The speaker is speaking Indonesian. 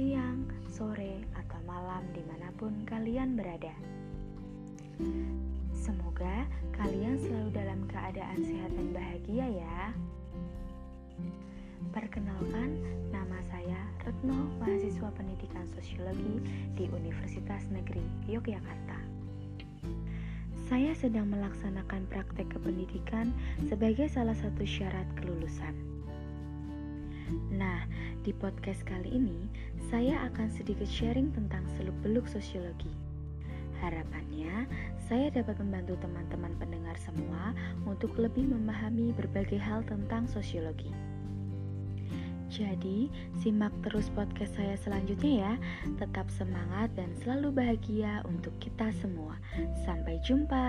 siang, sore, atau malam di mana pun kalian berada. Semoga kalian selalu dalam keadaan sehat dan bahagia ya. Perkenalkan, nama saya Retno, mahasiswa pendidikan sosiologi di Universitas Negeri Yogyakarta. Saya sedang melaksanakan praktek kependidikan sebagai salah satu syarat kelulusan. Nah, di podcast kali ini saya akan sedikit sharing tentang seluk-beluk sosiologi. Harapannya, saya dapat membantu teman-teman pendengar semua untuk lebih memahami berbagai hal tentang sosiologi. Jadi, simak terus podcast saya selanjutnya ya. Tetap semangat dan selalu bahagia untuk kita semua. Sampai jumpa.